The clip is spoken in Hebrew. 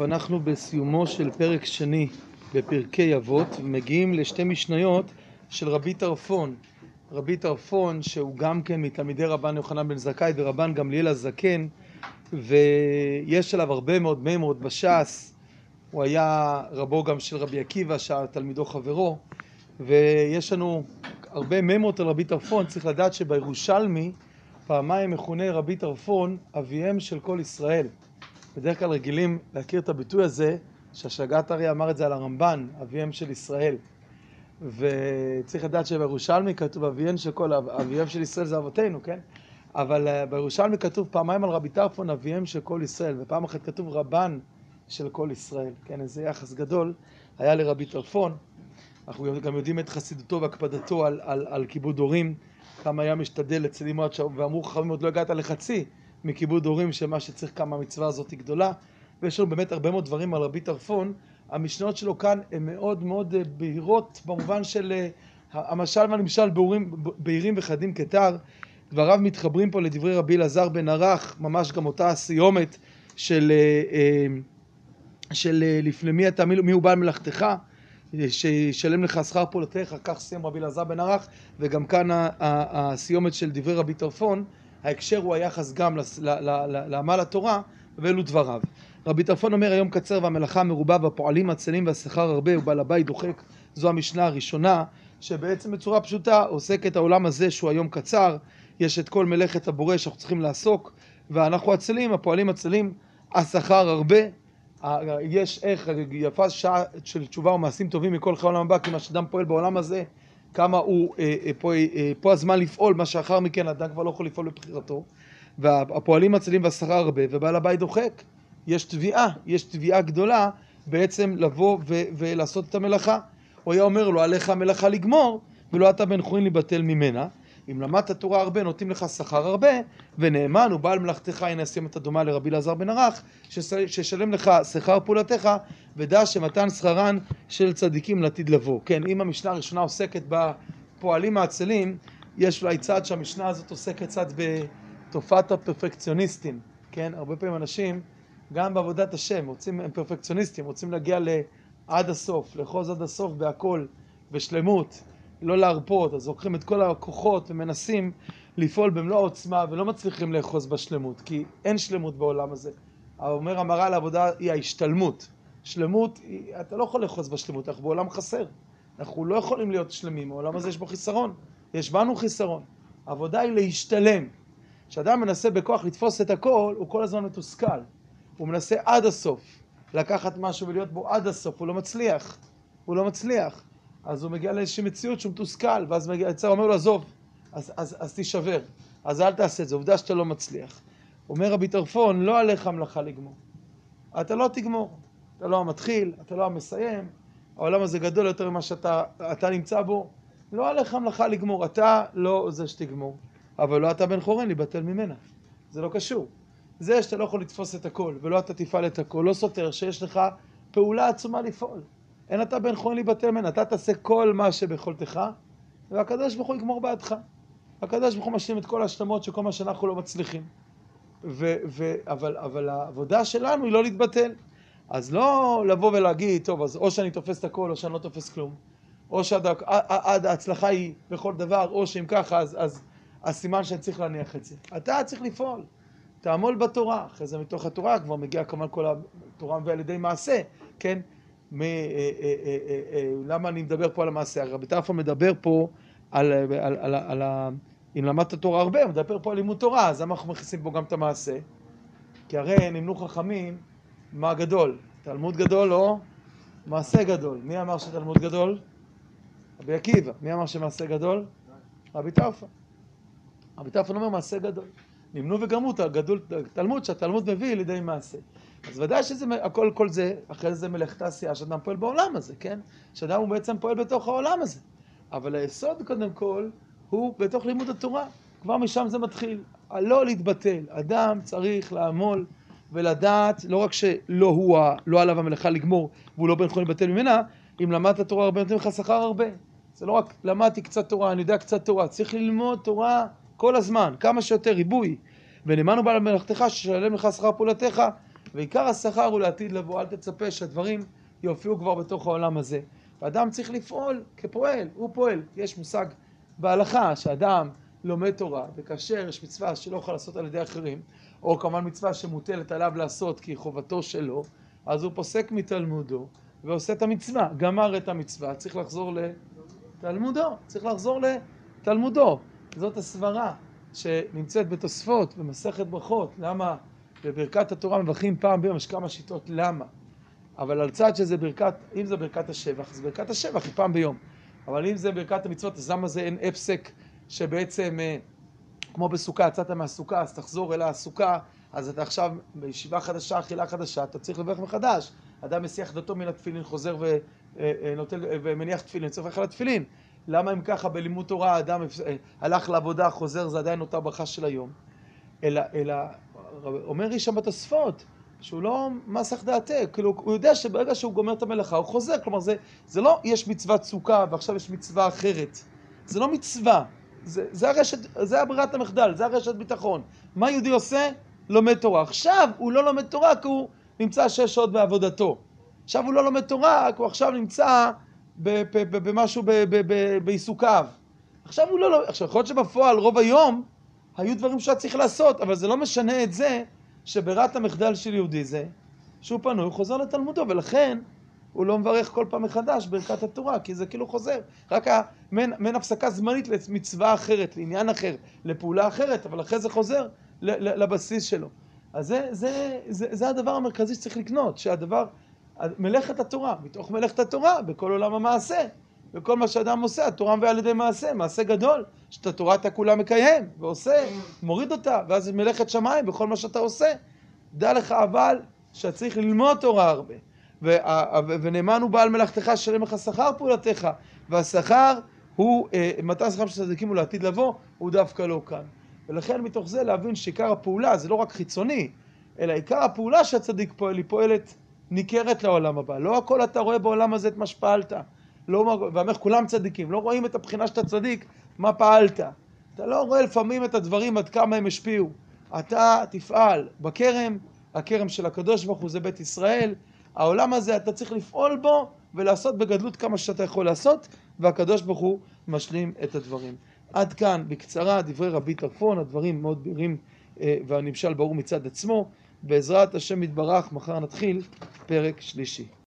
ואנחנו בסיומו של פרק שני בפרקי אבות ומגיעים לשתי משניות של רבי טרפון. רבי טרפון שהוא גם כן מתלמידי רבן יוחנן בן זכאי ורבן גמליאל הזקן ויש עליו הרבה מאוד מימרות בש"ס. הוא היה רבו גם של רבי עקיבא שהיה תלמידו חברו ויש לנו הרבה מימרות על רבי טרפון. צריך לדעת שבירושלמי פעמיים מכונה רבי טרפון אביהם של כל ישראל בדרך כלל רגילים להכיר את הביטוי הזה שהשגת אריה אמר את זה על הרמב"ן אביהם של ישראל. וצריך לדעת שבירושלמי כתוב אביהם של כל אביהם של ישראל זה אבותינו כן? אבל בירושלמי כתוב פעמיים על רבי טרפון אביהם של כל ישראל ופעם אחת כתוב רבן של כל ישראל כן איזה יחס גדול היה לרבי טרפון. אנחנו גם יודעים את חסידותו והקפדתו על, על, על כיבוד הורים. כמה היה משתדל אצל אמרת ואמרו חכמים עוד לא הגעת לחצי מכיבוד הורים שמה שצריך כמה המצווה הזאת היא גדולה. ויש לנו באמת הרבה מאוד דברים על רבי טרפון. המשנות שלו כאן הן מאוד מאוד בהירות במובן של המשל והנמשל בהירים וחדים כתר. דבריו מתחברים פה לדברי רבי אלעזר בן ערך ממש גם אותה הסיומת של של לפני מי אתה מי הוא בעל מלאכתך שישלם לך שכר פעולתך כך סיים רבי אלעזר בן ערך. וגם כאן הסיומת של דברי רבי טרפון ההקשר הוא היחס גם לעמל התורה ואלו דבריו. רבי טרפון אומר היום קצר והמלאכה מרובה והפועלים עצלים והשכר הרבה ובעל הבית דוחק. זו המשנה הראשונה שבעצם בצורה פשוטה עוסקת העולם הזה שהוא היום קצר. יש את כל מלאכת הבורא שאנחנו צריכים לעסוק ואנחנו עצלים הפועלים עצלים השכר הרבה. יש איך יפה שעה של תשובה ומעשים טובים מכל חיי העולם הבא כי מה שאדם פועל בעולם הזה כמה הוא פה, פה הזמן לפעול מה שאחר מכן אדם כבר לא יכול לפעול בבחירתו והפועלים מצילים והשכר הרבה ובעל הבית דוחק. יש תביעה, יש תביעה גדולה בעצם לבוא ולעשות את המלאכה. הוא היה אומר לו עליך המלאכה לגמור ולא אתה בן חורין להיבטל ממנה אם למדת תורה הרבה נותנים לך שכר הרבה ונאמן הוא בעל מלאכתך אשים את הדומה לרבי אלעזר בן ערך שישלם לך שכר פעולתך ודע שמתן שכרן של צדיקים לעתיד לבוא. כן אם המשנה הראשונה עוסקת בפועלים העצלים יש אולי צד שהמשנה הזאת עוסקת קצת בתופעת הפרפקציוניסטים. כן הרבה פעמים אנשים גם בעבודת השם רוצים הם פרפקציוניסטים רוצים להגיע לעד הסוף לאחוז עד הסוף בהכל בשלמות לא להרפות אז לוקחים את כל הכוחות ומנסים לפעול במלוא העוצמה ולא מצליחים לאחוז בשלמות כי אין שלמות בעולם הזה. אומר המראה לעבודה היא ההשתלמות. שלמות, אתה לא יכול לאחוז בשלמות, אנחנו בעולם חסר. אנחנו לא יכולים להיות שלמים, העולם הזה יש בו חיסרון. יש בנו חיסרון. העבודה היא להשתלם. כשאדם מנסה בכוח לתפוס את הכל הוא כל הזמן מתוסכל. הוא מנסה עד הסוף לקחת משהו ולהיות בו עד הסוף, הוא לא מצליח. הוא לא מצליח אז הוא מגיע לאיזושהי מציאות שהוא מתוסכל ואז מגיע, יצר אומר לו עזוב אז, אז, אז תישבר. אז אל תעשה את זה, עובדה שאתה לא מצליח. אומר רבי טרפון לא עליך מלאכה לגמור. אתה לא תגמור. אתה לא המתחיל, אתה לא המסיים. העולם הזה גדול יותר ממה שאתה נמצא בו. לא עליך מלאכה לגמור, אתה לא זה שתגמור. אבל לא אתה בן חורין להיבטל ממנה. זה לא קשור. זה שאתה לא יכול לתפוס את הכל ולא אתה תפעל את הכל לא סותר שיש לך פעולה עצומה לפעול אין אתה בן חורין להיבטל ממנה אתה תעשה כל מה שביכולתך והקדוש ברוך הוא יגמור בעדך. הקדוש ברוך הוא משלים את כל ההשלמות של כל מה שאנחנו לא מצליחים. ו, ו, אבל, אבל העבודה שלנו היא לא להתבטל. אז לא לבוא ולהגיד טוב אז או שאני תופס את הכל או שאני לא תופס כלום. או שעד ההצלחה היא בכל דבר או שאם ככה אז, אז הסימן שאני צריך להניח את זה. אתה צריך לפעול. תעמול בתורה. אחרי זה מתוך התורה כבר מגיע כמובן כל התורה ועל ידי מעשה כן למה אני מדבר פה על המעשה? רבי טרפון מדבר פה על אם למדת תורה הרבה הוא מדבר פה על לימוד תורה אז למה אנחנו מכניסים פה גם את המעשה? כי הרי נמנו חכמים מה גדול? תלמוד גדול או מעשה גדול? מי אמר שתלמוד גדול? רבי עקיבא. מי אמר שמעשה גדול? רבי טרפון. רבי טרפון אומר מעשה גדול. נמנו וגרמו תלמוד שהתלמוד מביא לידי מעשה אז ודאי שזה, הכל כל זה, אחרי זה מלאכתה עשייה שאדם פועל בעולם הזה, כן? שאדם הוא בעצם פועל בתוך העולם הזה. אבל היסוד קודם כל הוא בתוך לימוד התורה. כבר משם זה מתחיל. הלא להתבטל. אדם צריך לעמול ולדעת, לא רק שלא הוא, לא עליו המלאכה לגמור, והוא לא בן חולים להתבטל ממנה, אם למדת תורה הרבה נותנים לך שכר הרבה. זה לא רק למדתי קצת תורה, אני יודע קצת תורה. צריך ללמוד תורה כל הזמן, כמה שיותר, ריבוי. ונאמנו בעל מלאכתך, ששלם לך שכר פעולתך. ועיקר השכר הוא לעתיד לבוא, אל תצפה שהדברים יופיעו כבר בתוך העולם הזה. ואדם צריך לפעול כפועל, הוא פועל. יש מושג בהלכה שאדם לומד תורה, וכאשר יש מצווה שלא יכול לעשות על ידי אחרים, או כמובן מצווה שמוטלת עליו לעשות כי חובתו שלו, אז הוא פוסק מתלמודו ועושה את המצווה, גמר את המצווה, צריך לחזור לתלמודו, צריך לחזור לתלמודו. זאת הסברה שנמצאת בתוספות, במסכת ברכות, למה בברכת התורה מברכים פעם ביום, יש כמה שיטות למה. אבל על צד שזה ברכת, אם זה ברכת השבח, אז ברכת השבח היא פעם ביום. אבל אם זה ברכת המצוות, אז למה זה אין הפסק שבעצם, אה, כמו בסוכה, יצאת מהסוכה, אז תחזור אל הסוכה, אז אתה עכשיו בישיבה חדשה, אכילה חדשה, אתה צריך לברך מחדש. אדם מסיח דתו מן התפילין, חוזר ונוטל, אה, אה, ומניח תפילין, צריך ללכת לתפילין. למה אם ככה בלימוד תורה אדם הלך לעבודה, חוזר, זה עדיין אותה ברכה של היום? אלא, אלא אומר איש שם בתוספות, שהוא לא מסך דעתה, כאילו הוא יודע שברגע שהוא גומר את המלאכה הוא חוזר, כלומר זה, זה לא יש מצוות סוכה ועכשיו יש מצווה אחרת, זה לא מצווה, זה, זה הרשת, זה הברירת המחדל, זה הרשת ביטחון. מה יהודי עושה? לומד תורה. עכשיו הוא לא לומד תורה כי הוא נמצא שש שעות בעבודתו. עכשיו הוא לא לומד תורה כי הוא עכשיו נמצא במשהו בעיסוקיו. עכשיו הוא לא לומד, עכשיו יכול להיות שבפועל רוב היום היו דברים שהיה צריך לעשות, אבל זה לא משנה את זה שברירת המחדל של יהודי זה שהוא פנוי, הוא חוזר לתלמודו, ולכן הוא לא מברך כל פעם מחדש ברכת התורה, כי זה כאילו חוזר. רק מעין הפסקה זמנית למצווה אחרת, לעניין אחר, לפעולה אחרת, אבל אחרי זה חוזר לבסיס שלו. אז זה, זה, זה, זה הדבר המרכזי שצריך לקנות, שהדבר, מלאכת התורה, מתוך מלאכת התורה, בכל עולם המעשה, וכל מה שאדם עושה, התורה מביאה על ידי מעשה, מעשה גדול, שאת התורה אתה כולה מקיים, ועושה, מוריד אותה, ואז מלאכת שמיים בכל מה שאתה עושה. דע לך אבל, שאתה צריך ללמוד תורה הרבה. ונאמן הוא בעל מלאכתך, שלם לך שכר פעולתך, והשכר הוא, אה, מתן שכר של צדיקים הוא לעתיד לבוא, הוא דווקא לא כאן. ולכן מתוך זה להבין שעיקר הפעולה זה לא רק חיצוני, אלא עיקר הפעולה שהצדיק פועל, היא פועלת ניכרת לעולם הבא. לא הכל אתה רואה בעולם הזה את מה שפעלת. לא, ואומר כולם צדיקים, לא רואים את הבחינה שאתה צדיק, מה פעלת. אתה לא רואה לפעמים את הדברים עד כמה הם השפיעו. אתה תפעל בכרם, הכרם של הקדוש ברוך הוא זה בית ישראל, העולם הזה אתה צריך לפעול בו ולעשות בגדלות כמה שאתה יכול לעשות, והקדוש ברוך הוא משלים את הדברים. עד כאן בקצרה דברי רבי טרפון, הדברים מאוד בהירים אה, והנמשל ברור מצד עצמו. בעזרת השם יתברך, מחר נתחיל פרק שלישי.